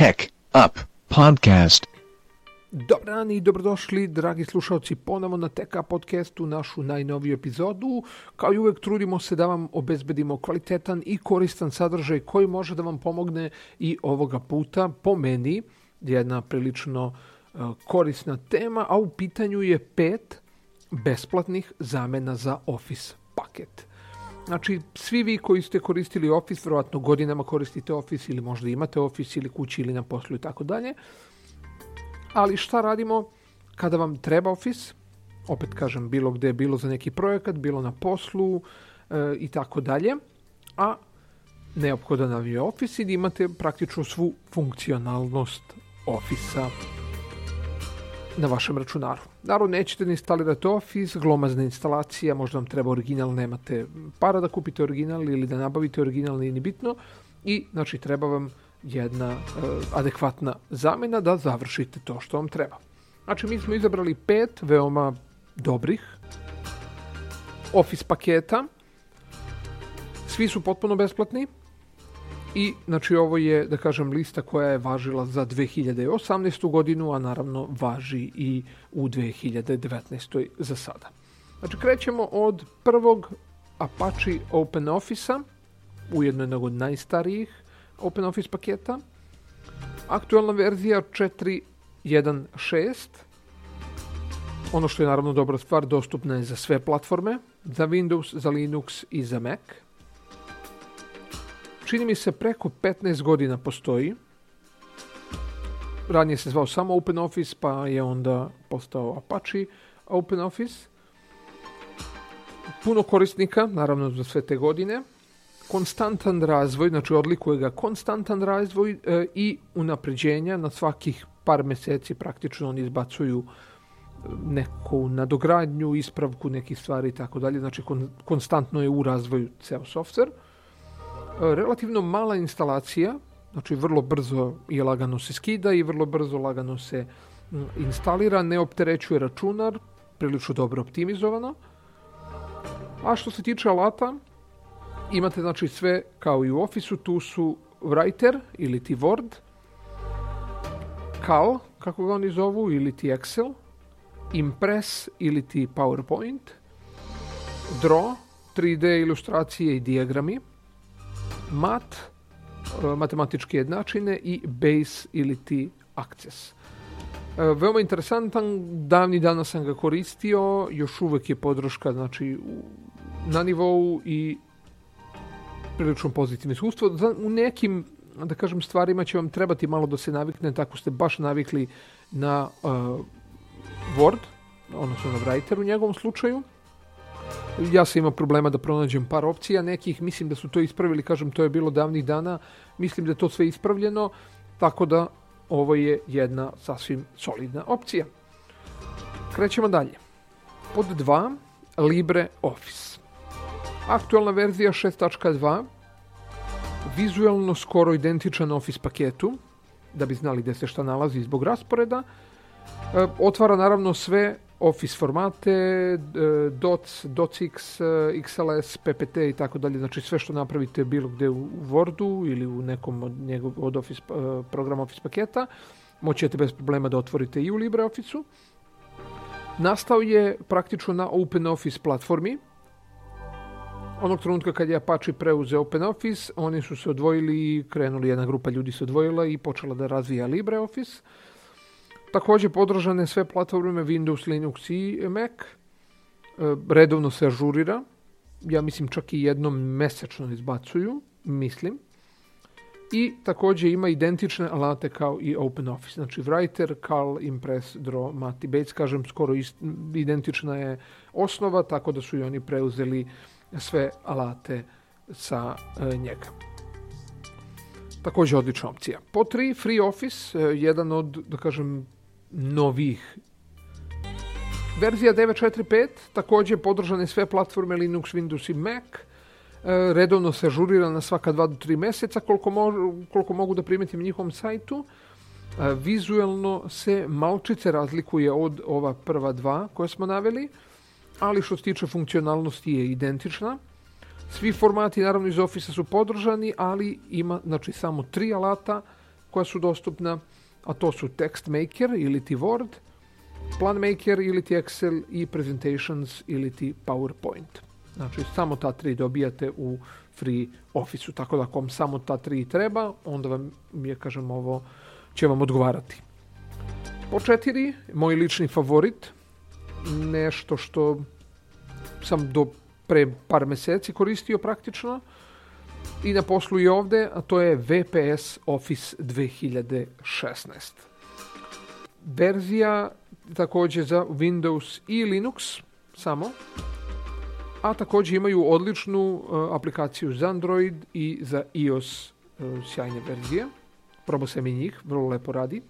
Tech Up Podcast. Dobar dan i dobrodošli, dragi slušalci, ponovo na TK podcastu, našu najnoviju epizodu. Kao i uvek trudimo se da vam obezbedimo kvalitetan i koristan sadržaj koji može da vam pomogne i ovoga puta, po meni, jedna prilično e, korisna tema, a u pitanju je pet besplatnih zamena za Office paket. Znači, svi vi koji ste koristili Office, verovatno godinama koristite Office ili možda imate Office ili kući ili na poslu i tako dalje. Ali šta radimo kada vam treba Office? Opet kažem, bilo gde, bilo za neki projekat, bilo na poslu e, i tako dalje. A neophodan nam je Office i da imate praktično svu funkcionalnost Office-a na vašem računaru. Naravno, nećete da instalirate Office, glomazna instalacija, možda vam treba original, nemate para da kupite original ili da nabavite original, nije ni bitno. I, znači, treba vam jedna e, adekvatna zamena da završite to što vam treba. Znači, mi smo izabrali pet veoma dobrih Office paketa. Svi su potpuno besplatni. I, znači, ovo je, da kažem, lista koja je važila za 2018. godinu, a naravno važi i u 2019. za sada. Znači, krećemo od prvog Apache Open Office-a, ujedno jednog od najstarijih Open Office paketa. Aktualna verzija 4.1.6. Ono što je naravno dobra stvar, dostupna je za sve platforme, za Windows, za Linux i za Mac čini mi se preko 15 godina postoji. Ranije se zvao samo Open Office, pa je onda postao Apache Open Office. Puno korisnika, naravno za sve te godine. Konstantan razvoj, znači odlikuje ga konstantan razvoj e, i unapređenja na svakih par meseci praktično oni izbacuju e, neku nadogradnju, ispravku nekih stvari i tako dalje. Znači, kon, konstantno je u razvoju ceo software. E, relativno mala instalacija, znači vrlo brzo je lagano se skida i vrlo brzo lagano se instalira, ne opterećuje računar, prilično dobro optimizovano. A što se tiče alata, imate znači sve kao i u ofisu, tu su writer ili ti Word, Cal, kako ga oni zovu, ili ti Excel, Impress ili ti PowerPoint, Draw, 3D ilustracije i diagrami, mat, e, matematičke jednačine i base ili ti access. E, veoma interesantan, davni dana sam ga koristio, još uvek je podrška znači, na nivou i prilično pozitivno iskustvo. U nekim, da kažem, stvarima će vam trebati malo da se navikne, tako ste baš navikli na uh, Word, odnosno na Writer u njegovom slučaju ja sam imao problema da pronađem par opcija nekih, mislim da su to ispravili, kažem, to je bilo davnih dana, mislim da je to sve ispravljeno, tako da ovo je jedna sasvim solidna opcija. Krećemo dalje. Pod 2, LibreOffice. Aktualna verzija 6.2, vizuelno skoro identičan Office paketu, da bi znali gde se šta nalazi zbog rasporeda, e, otvara naravno sve Office formate, DOC, DOCX, XLS, PPT i tako dalje. Znači sve što napravite bilo gde u Wordu ili u nekom od, njegov, od Office, e, programa Office paketa, moćete bez problema da otvorite i u LibreOfficeu. Nastao je praktično na OpenOffice platformi. Onog trenutka kad je Apache preuzeo OpenOffice, oni su se odvojili, i krenuli jedna grupa ljudi se odvojila i počela da razvija LibreOffice. Takođe podržane sve platforme Windows, Linux i Mac. E, redovno se ažurira. Ja mislim čak i jednom mesečno izbacuju, mislim. I takođe ima identične alate kao i OpenOffice. Znači Writer, Cal, Impress, Draw, Mati Bates, kažem skoro ist, identična je osnova, tako da su i oni preuzeli sve alate sa e, njega. Takođe odlična opcija. Po tri, Free Office, e, jedan od, da kažem, novih Verzija 9.4.5 takođe podržane sve platforme Linux, Windows i Mac. E, redovno se ažurira na svaka 2 do 3 meseca koliko, mo, koliko mogu da primetim na njihovom sajtu. E, vizuelno se malčice razlikuje od ova prva dva koje smo naveli, ali što se tiče funkcionalnosti je identična. Svi formati naravno iz Office a su podržani, ali ima znači, samo tri alata koja su dostupna a to su Text Maker ili ti Word, Plan Maker ili ti Excel i Presentations ili ti PowerPoint. Znači, samo ta tri dobijate u free office-u, tako da ako vam samo ta tri treba, onda vam je, kažem, ovo će vam odgovarati. Po četiri, moj lični favorit, nešto što sam do pre par meseci koristio praktično, i na da poslu i ovde, a to je VPS Office 2016. Verzija takođe za Windows i Linux samo, a takođe imaju odličnu e, aplikaciju za Android i za iOS e, sjajne verzije. Probao sam i njih, vrlo lepo radi.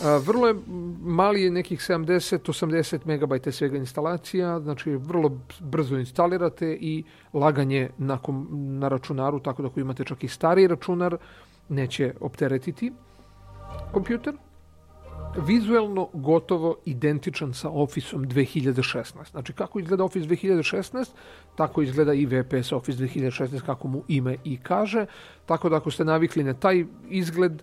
Vrlo je mali je nekih 70-80 MB svega instalacija, znači vrlo brzo instalirate i laganje nakon, na računaru, tako da ako imate čak i stariji računar, neće opteretiti kompjuter. Vizuelno gotovo identičan sa Officeom 2016. Znači kako izgleda Office 2016, tako izgleda i VPS Office 2016 kako mu ime i kaže. Tako da ako ste navikli na taj izgled,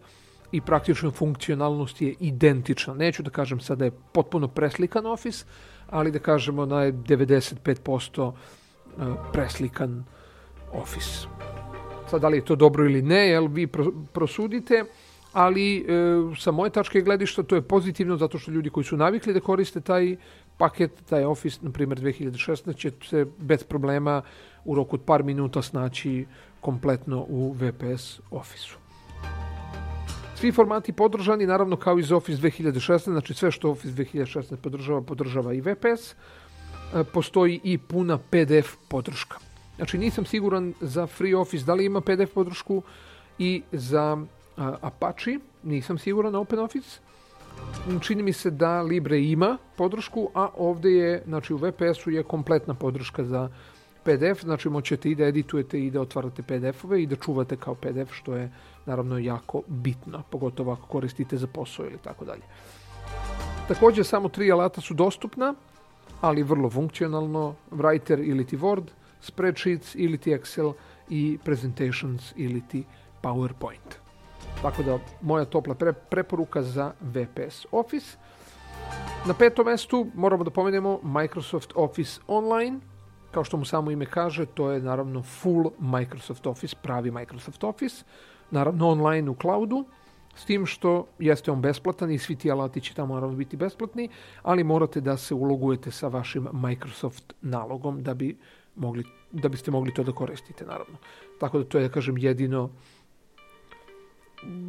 i praktična funkcionalnost je identična. Neću da kažem sada da je potpuno preslikan Office, ali da kažemo da je 95% e, preslikan Office. Sad, da li je to dobro ili ne, jel vi prosudite, ali e, sa moje tačke gledišta to je pozitivno zato što ljudi koji su navikli da koriste taj paket, taj Office, na primjer 2016, će se bez problema u roku od par minuta snaći kompletno u VPS Officeu. Svi formati podržani, naravno kao iz Office 2016, znači sve što Office 2016 podržava, podržava i VPS. E, postoji i puna PDF podrška. Znači nisam siguran za Free Office da li ima PDF podršku i za a, Apache, nisam siguran na OpenOffice. Čini mi se da Libre ima podršku, a ovde je, znači u VPS-u je kompletna podrška za PDF, znači moćete i da editujete i da otvarate PDF-ove i da čuvate kao PDF, što je naravno jako bitno, pogotovo ako koristite za posao ili tako dalje. Takođe, samo tri alata su dostupna, ali vrlo funkcionalno, Writer ili ti Word, Spreadsheets ili ti Excel i Presentations ili ti PowerPoint. Tako da, moja topla pre preporuka za VPS Office. Na petom mestu moramo da pomenemo Microsoft Office Online – Kao što mu samo ime kaže, to je naravno full Microsoft Office, pravi Microsoft Office, naravno online u cloudu, s tim što jeste on besplatan i svi ti alati će tamo naravno biti besplatni, ali morate da se ulogujete sa vašim Microsoft nalogom da bi mogli da biste mogli to da koristite naravno. Tako da to je da kažem jedino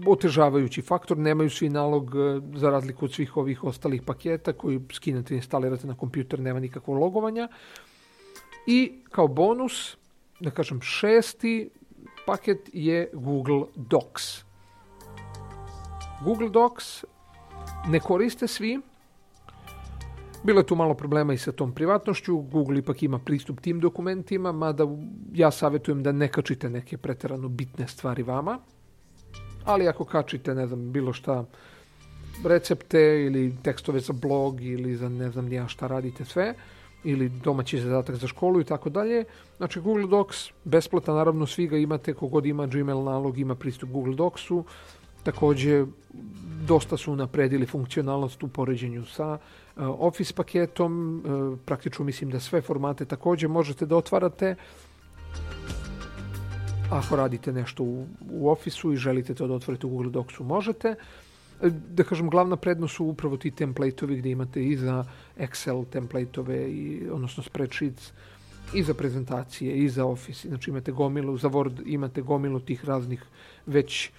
otežavajući faktor, nemaju svi nalog e, za razliku od svih ovih ostalih paketa koji skinete i instalirate na kompjuter, nema nikakvog logovanja. I kao bonus, da kažem šesti paket je Google Docs. Google Docs ne koriste svi, bilo je tu malo problema i sa tom privatnošću, Google ipak ima pristup tim dokumentima, mada ja savjetujem da ne kačite neke preterano bitne stvari vama, ali ako kačite, ne znam, bilo šta, recepte ili tekstove za blog ili za ne znam ja šta radite sve, ili domaći zadatak za školu i tako dalje. Znači Google Docs, besplatan, naravno svi ga imate, kogod ima Gmail nalog ima pristup Google Docsu. Takođe, dosta su napredili funkcionalnost u poređenju sa uh, Office paketom. Uh, praktično mislim da sve formate takođe možete da otvarate ako radite nešto u, u Office-u i želite to da otvorite u Google Docsu, možete. Uh, da kažem, glavna prednost su upravo ti template-ovi gde imate i za Excel template-ove, i, odnosno spreadsheets, i za prezentacije, i za Office. Znači imate gomilu, za Word imate gomilu tih raznih već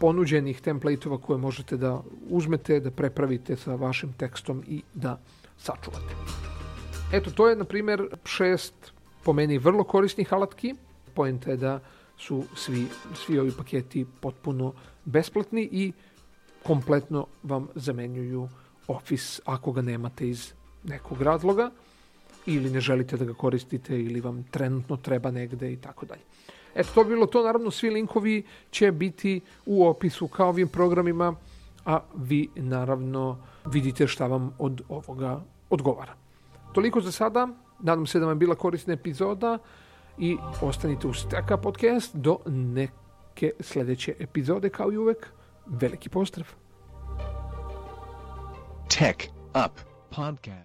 ponuđenih template-ova koje možete da uzmete, da prepravite sa vašim tekstom i da sačuvate. Eto, to je, na primjer, šest po meni vrlo korisnih alatki. Poenta je da su svi, svi ovi paketi potpuno besplatni i kompletno vam zamenjuju Office ako ga nemate iz nekog razloga ili ne želite da ga koristite ili vam trenutno treba negde i tako dalje. Eto, to bilo to. Naravno, svi linkovi će biti u opisu kao ovim programima, a vi naravno vidite šta vam od ovoga odgovara. Toliko za sada. Nadam se da vam je bila korisna epizoda i ostanite uz Steka podcast do neke sledeće epizode kao i uvek. Veliki pozdrav. Tech Up Podcast.